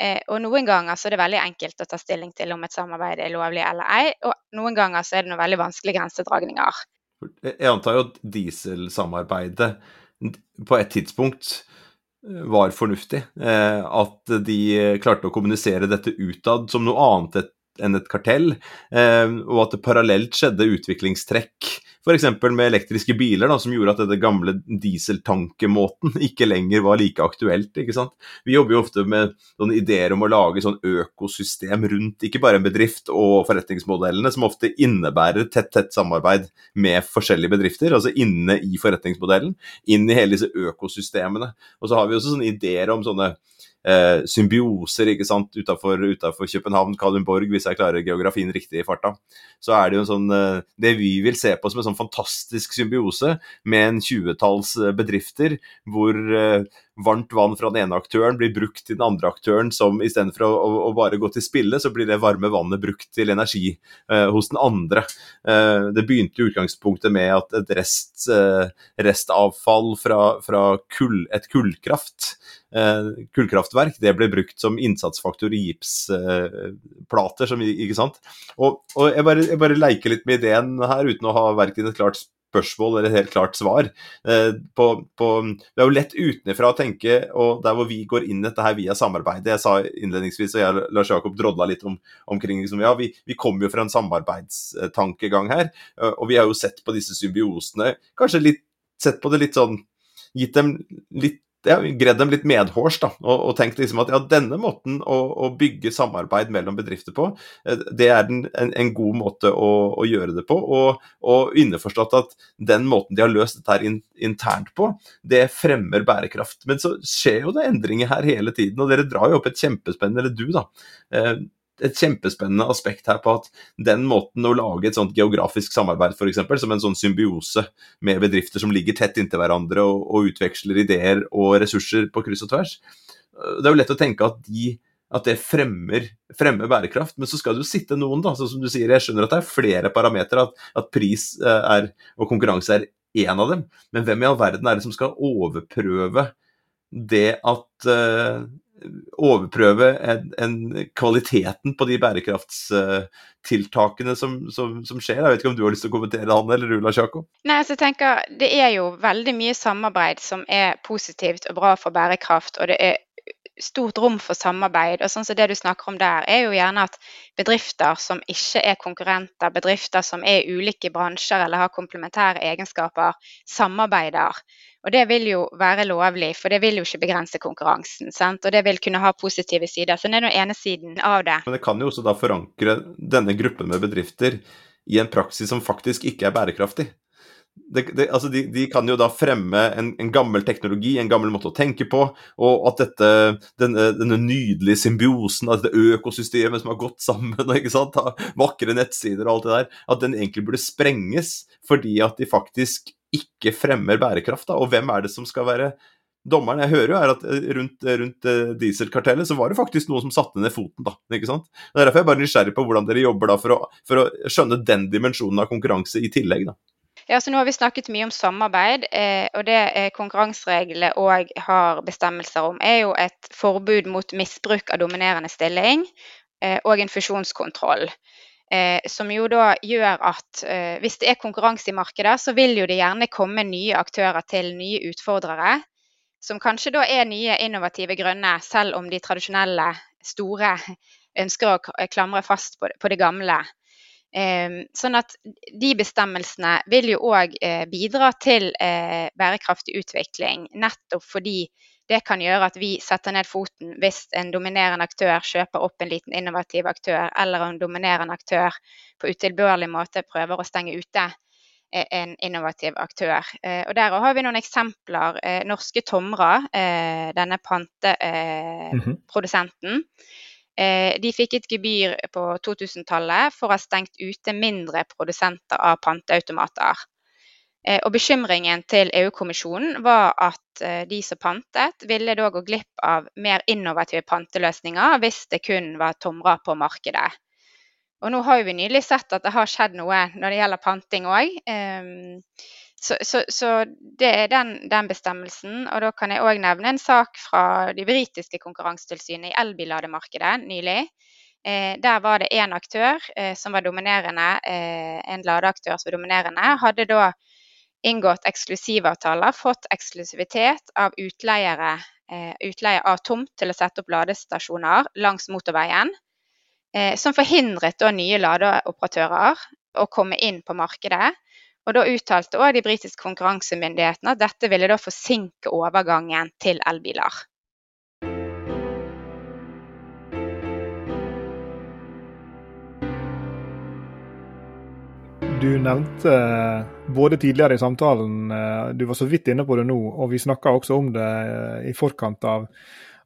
Eh, og noen ganger så er det veldig enkelt å ta stilling til om et samarbeid er lovlig eller ei, og noen ganger så er det noen veldig vanskelige grensedragninger. Jeg antar jo at dieselsamarbeidet på et tidspunkt eh, var fornuftig. Eh, at de klarte å kommunisere dette utad som noe annet enn et kartell, eh, og at det parallelt skjedde utviklingstrekk F.eks. med elektriske biler, da, som gjorde at denne gamle dieseltankemåten ikke lenger var like aktuelt. ikke sant? Vi jobber jo ofte med sånne ideer om å lage sånn økosystem rundt ikke bare en bedrift og forretningsmodellene, som ofte innebærer tett, tett samarbeid med forskjellige bedrifter, altså inne i forretningsmodellen, inn i hele disse økosystemene. Og så har vi også sånne ideer om sånne eh, symbioser ikke sant, utenfor København, Kalundborg, hvis jeg klarer geografien riktig i farta. Så er det jo en sånn eh, Det vi vil se på som en sånn fantastisk symbiose med en tjuetalls eh, bedrifter hvor eh, varmt vann fra den ene aktøren blir brukt til den andre aktøren, som istedenfor å, å, å bare gå til spille, så blir det varme vannet brukt til energi eh, hos den andre. Eh, det begynte i utgangspunktet med at et rest, eh, restavfall fra, fra kull, et kullkraft eh, kullkraftverk det ble brukt som innsatsfaktor i gipsplater. som, ikke sant? Og, og jeg, bare, jeg, bare, leker litt med ideen her, uten å ha verken et klart spørsmål eller et helt klart svar. Eh, på, på, det er jo lett utenfra å tenke, og der hvor vi går inn dette her via samarbeidet Jeg sa innledningsvis, og jeg Lars Jakob drodla litt om, omkring liksom, ja, Vi, vi kommer jo fra en samarbeidstankegang her, eh, og vi har jo sett på disse symbiosene. Kanskje litt, sett på det litt sånn Gitt dem litt ja, gredd dem litt medhårs da, og, og tenkt liksom at ja, denne måten å, å, bygge samarbeid mellom bedrifter på, eh, det er den, en, en, god måte å, å, gjøre det på. Og, og innforstått at den måten de har løst dette her in, internt på, det fremmer bærekraft. Men så skjer jo det endringer her hele tiden, og dere drar jo opp et kjempespennende, eller du, da. Et kjempespennende aspekt her på at den måten å lage et sånt geografisk samarbeid f.eks., som en sånn symbiose med bedrifter som ligger tett inntil hverandre og, og, utveksler ideer og ressurser på kryss og tvers, det er jo lett å tenke at, de, at det fremmer, fremmer, bærekraft. Men så skal det jo sitte noen, da. Som du sier, jeg skjønner at det er flere parametere, at, at, pris eh, er, og konkurranse er én av dem. Men hvem i all verden er det som skal overprøve det at uh, overprøve en, en, kvaliteten på de bærekraftstiltakene som, som, som, skjer. Jeg vet ikke om du har lyst til å kommentere han eller Ula Sjako? Nei, altså jeg tenker Det er jo veldig mye samarbeid som er positivt og bra for bærekraft. og det er stort rom for samarbeid. og sånn som Det du snakker om der, er jo gjerne at bedrifter som ikke er konkurrenter, bedrifter som er ulike bransjer eller har komplementære egenskaper, samarbeider. Og det vil jo være lovlig, for det vil jo ikke begrense konkurransen. Sant? Og det vil kunne ha positive sider. Så det er den ene siden av det. Men det kan jo også da forankre denne gruppen med bedrifter i en praksis som faktisk ikke er bærekraftig. Det, det, altså de, de, kan jo da fremme en, en, gammel teknologi, en gammel måte å tenke på, og at dette, denne, denne nydelige symbiosen av dette økosystemet som har gått sammen, og ikke sant, vakre nettsider og alt det der, at den egentlig burde sprenges fordi at de faktisk ikke fremmer bærekraft. Da. Og hvem er det som skal være dommeren? Jeg hører jo er at eh, rundt, eh, rundt eh, dieselkartellet så var det faktisk noen som satte ned foten, da. ikke sant? Er derfor jeg er bare nysgjerrig på hvordan dere jobber da for å, for å skjønne den dimensjonen av konkurranse i tillegg, da. Ja, så Nå har vi snakket mye om samarbeid, eh, og det konkurransereglene òg har bestemmelser om, er jo et forbud mot misbruk av dominerende stilling eh, og en fusjonskontroll. Eh, som jo da gjør at eh, hvis det er konkurranse i markedet, så vil jo det gjerne komme nye aktører til, nye utfordrere. Som kanskje da er nye, innovative, grønne, selv om de tradisjonelle, store ønsker å klamre fast på det, på det gamle. Eh, sånn at de bestemmelsene vil jo òg eh, bidra til eh, bærekraftig utvikling, nettopp fordi det kan gjøre at vi setter ned foten hvis en dominerende aktør kjøper opp en liten innovativ aktør, eller en dominerende aktør på utilbørlig måte prøver å stenge ute eh, en innovativ aktør. Og Der har vi noen eksempler. Norske Tomra, denne panteprodusenten, mhm. De fikk et gebyr på 2000-tallet for å ha stengt ute mindre produsenter av panteautomater. Eh, og Bekymringen til EU-kommisjonen var at eh, de som pantet, ville da gå glipp av mer innovative panteløsninger hvis det kun var tomrer på markedet. Og Nå har vi nylig sett at det har skjedd noe når det gjelder panting òg. Så, så, så, det er den, den, bestemmelsen. Og da kan jeg òg nevne en sak fra de britiske konkurransetilsynet i elbillademarkedet nylig. Eh, der var det én aktør som var dominerende, en ladeaktør som var dominerende. hadde da inngått eksklusivavtaler, fått eksklusivitet av utleiere, eh, utleie av tomt til å sette opp ladestasjoner langs motorveien, eh, som forhindret da nye ladeoperatører å komme inn på markedet. Og Da uttalte også de britiske konkurransemyndighetene at dette ville da forsinke overgangen til elbiler. Du nevnte eh, både tidligere i samtalen, eh, du var så vidt inne på det nå, og vi snakka også om det eh, i forkant av,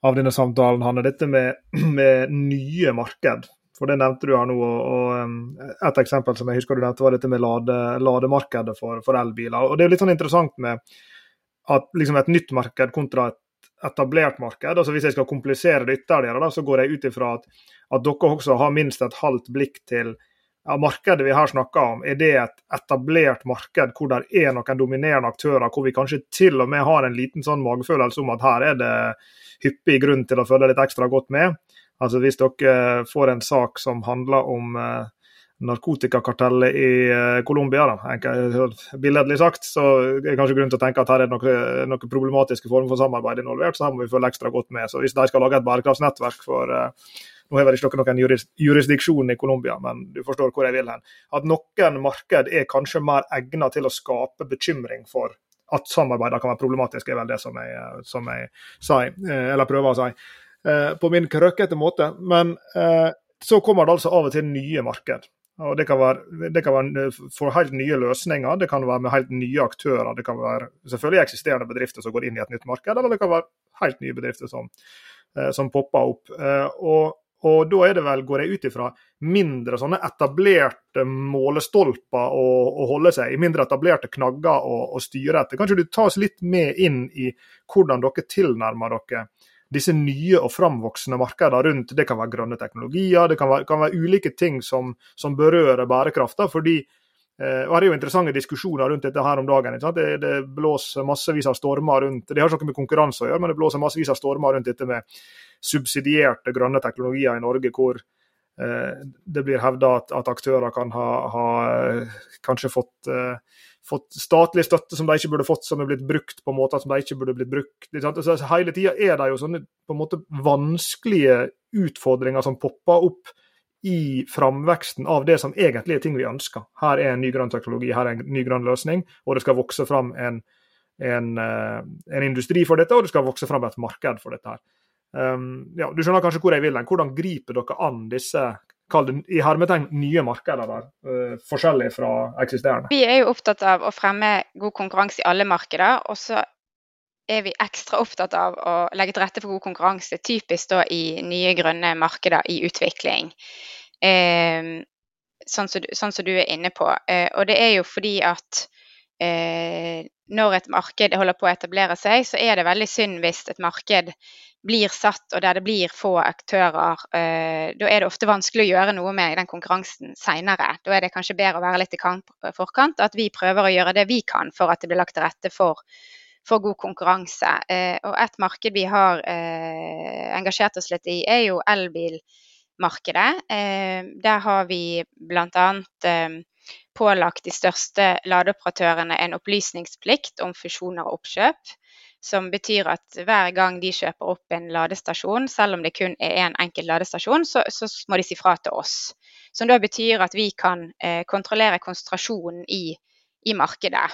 av denne samtalen, Hanne. Dette med, med, nye marked. For det nevnte du her nå. og, og Et eksempel som jeg husker du nevnte, var dette med lade, lademarkedet for, for, elbiler. og Det er litt sånn interessant med at liksom et nytt marked kontra et etablert marked. altså Hvis jeg skal komplisere det ytterligere, da, så går jeg ut ifra at, at dere også har minst et halvt blikk til ja, markedet vi her snakker om, er det et etablert marked hvor det er noen dominerende aktører, hvor vi kanskje til og med har en liten sånn magefølelse om at her er det hyppig grunn til å følge litt ekstra godt med. Altså Hvis dere får en sak som handler om eh, narkotikakartellet i eh, Colombia, billedlig sagt, så er det kanskje grunn til å tenke at her er det noen noen problematiske former for samarbeid involvert, så her må vi følge ekstra godt med. Så Hvis de skal lage et bærekraftsnettverk for uh, Nå har vel ikke noen jurisdiksjon i Colombia, men du forstår hvor jeg vil hen. At noen marked er kanskje mer egnet til å skape bekymring for at samarbeidene kan være problematiske, er vel det som jeg, som jeg sier, eh, eller prøver å si. På min krøkete måte. Men så kommer det altså av og til nye marked. Og det kan, være, det kan være for helt nye løsninger, det kan være med helt nye aktører. Det kan være selvfølgelig eksisterende bedrifter som går inn i et nytt marked, eller det kan være helt nye bedrifter som, eh, som popper opp. Eh, og, og, da er det vel, går jeg ut ifra, mindre sånne etablerte målestolper å, å holde seg i. Mindre etablerte knagger å, å styre etter. Kanskje du tar oss litt med inn i hvordan dere tilnærmer dere disse nye og framvoksende markedene rundt. Det kan være grønne teknologier, det kan være, kan være ulike ting som, som berører bærekrafta. fordi eh, Det er jo interessante diskusjoner rundt dette her om dagen. Det, det, blåser massevis av stormer rundt Det har ikke noe med konkurranse å gjøre, men det blåser massevis av stormer rundt dette med subsidierte grønne teknologier i Norge, hvor eh, det blir hevda at, at, aktører kan ha, ha eh, kanskje fått eh, fått statlig støtte som de ikke burde fått, som er blitt brukt på måter som de ikke burde blitt brukt. Så hele tida er det jo sånne på en måte vanskelige utfordringer som popper opp i framveksten av det som egentlig er ting vi ønsker. Her er en ny grønn teknologi, her er en ny grønn løsning, og det skal vokse fram en, en, eh, en industri for dette, og det skal vokse fram et marked for dette. her. Um, ja, du skjønner kanskje hvor jeg vil hen. Hvordan griper dere an disse kall det i hermetegn nye markeder der, uh, forskjellig fra eksisterende. Vi er jo opptatt av å fremme god konkurranse i alle markeder. og så er vi ekstra opptatt av å legge til rette for god konkurranse, typisk da i nye grønne markeder i utvikling. Eh, sånn, som, sånn, som, du er inne på. Eh, og det er jo fordi at eh, når et marked holder på å etablere seg, så er det veldig synd hvis et marked blir satt, og der det blir få aktører, eh, da er det ofte vanskelig å gjøre noe med den konkurransen seinere. Da er det kanskje bedre å være litt i forkant, at vi prøver å gjøre det vi kan for at det blir lagt til rette for, for god konkurranse. Eh, og et marked vi har eh, engasjert oss litt i, er jo elbilmarkedet. Eh, der har vi bl.a. Eh, pålagt de største ladeoperatørene en opplysningsplikt om fusjoner og oppkjøp som betyr at hver gang de kjøper opp en ladestasjon, selv om det kun er én en enkelt ladestasjon, så, så, må de si fra til oss. Som da betyr at vi kan eh, kontrollere konsentrasjonen i, i markedet.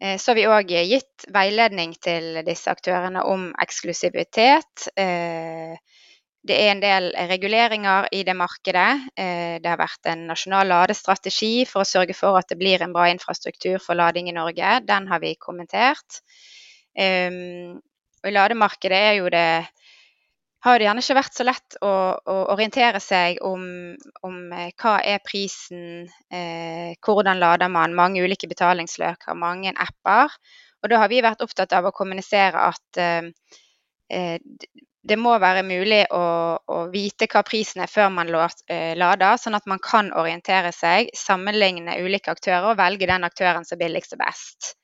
Eh, så har vi òg gitt veiledning til disse aktørene om eksklusivitet. Eh, det er en del reguleringer i det markedet. Eh, det har vært en nasjonal ladestrategi for å sørge for at det blir en bra infrastruktur for lading i Norge. Den har vi kommentert. Um, i lademarkedet er jo det har det gjerne ikke vært så lett å, å orientere seg om, om, eh, hva er prisen, eh, hvordan lader man, mange ulike betalingsløker, mange apper. Og da har vi vært opptatt av å kommunisere at eh, eh det må være mulig å, å, vite hva prisen er før man eh, lader, sånn at man kan orientere seg, sammenligne ulike aktører og velge den aktøren som er billigst og best.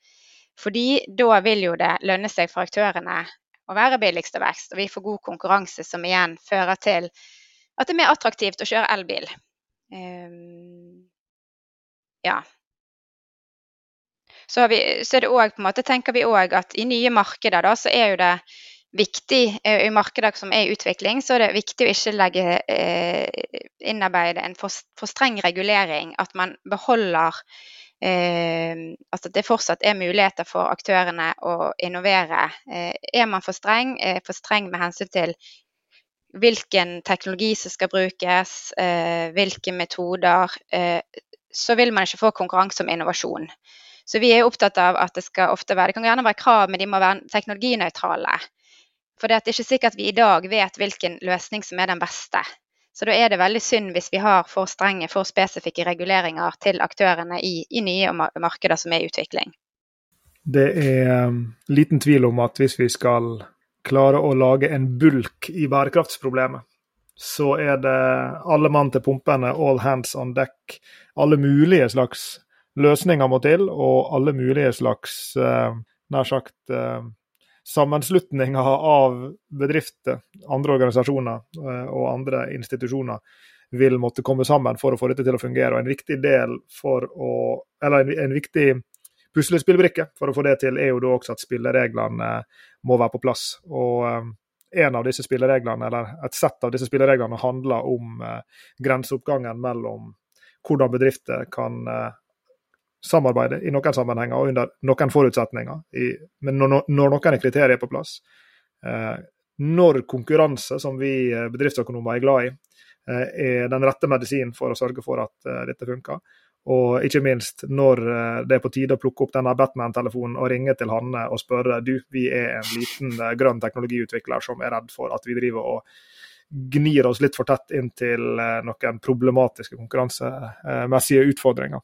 Fordi da vil jo det lønne seg for aktørene å være billigst og vekst, og vi får god konkurranse som igjen fører til at det er mer attraktivt å kjøre elbil. Um, ja. Så, vi, så, det også, måte, tenker vi òg at i nye markeder da, så er jo det viktig eh, I markeder som er i utvikling, så er det viktig å ikke legge, eh, innarbeide en for, for streng regulering. At man beholder at det fortsatt er muligheter for aktørene å innovere. Eh, er man for streng, eh, for streng med hensyn til hvilken teknologi som skal brukes, hvilke metoder, så vil man ikke få konkurranse om innovasjon. Så vi er opptatt av at det skal ofte være Det kan gjerne være krav, men de må være teknologinøytrale. For det er ikke sikkert vi i dag vet hvilken løsning som er den beste. Så da er det veldig synd hvis vi har for strenge, for spesifikke reguleringer til aktørene i, i nye markeder som er i utvikling. Det er um, liten tvil om at hvis vi skal klare å lage en bulk i bærekraftsproblemet, så er det alle mann til pumpene, all hands on deck. Alle mulige slags løsninger må til, og alle mulige slags, uh, nær sagt, uh, sammenslutninger av bedrifter, andre organisasjoner eh, og andre institusjoner vil måtte komme sammen for å få dette til å fungere. Og En viktig del for å, eller en, viktig puslespillbrikke for å få det til, er jo da også at spillereglene må være på plass. Og eh, en av disse spillereglene, eller Et sett av disse spillereglene handler om eh, grenseoppgangen mellom hvordan bedrifter kan samarbeide i noen sammenhenger og under noen forutsetninger. I, men når, når, noen kriterier er på plass. Eh, når konkurranse, som vi eh, bedriftsøkonomer er glad i, eh, er den rette medisinen for å sørge for at eh, dette funker. Og ikke minst når eh, det er på tide å plukke opp denne Batman-telefonen og ringe til Hanne og spørre du, vi er en liten eh, grønn teknologiutvikler som er redd for at vi driver og gnir oss litt for tett inn til noen problematiske konkurransemessige utfordringer.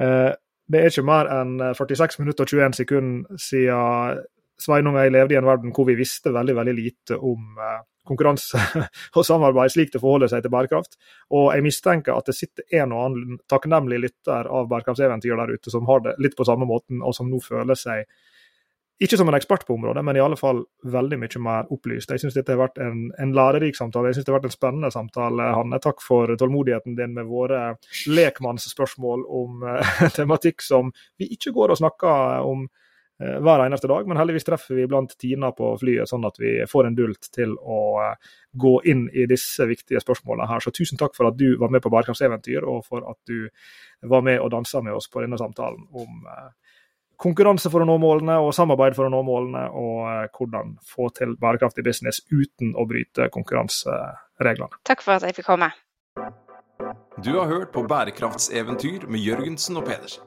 Eh, det er ikke mer enn 46 eh, minutter og 21 sekunder siden Sveinung og jeg levde i en verden hvor vi visste veldig veldig lite om eh, konkurranse og samarbeid, slik det forholder seg til bærekraft. Og jeg mistenker at det sitter en og annen takknemlig lytter av bærekraftseventyr der ute som har det litt på samme måten, og som nå føler seg ikke som en ekspert på området, men i alle fall veldig mye mer opplyst. Jeg syns dette har vært en, en lærerik samtale. Jeg synes det har vært en spennende samtale, Hanne. Takk for tålmodigheten din med våre lekmannsspørsmål om uh, tematikk som vi ikke går og snakker om uh, hver eneste dag, men heldigvis treffer vi iblant Tina på flyet, sånn at vi får en dult til å uh, gå inn i disse viktige spørsmålene her. Så tusen takk for at du var med på Bærekraftseventyr, og for at du var med og dansa med oss på denne samtalen om konkurranse for å nå målene og samarbeid for å nå målene, og eh, hvordan få til bærekraftig business uten å bryte konkurransereglene. Takk for at jeg fikk komme. Du har hørt på Bærekraftseventyr med Jørgensen og Pedersen.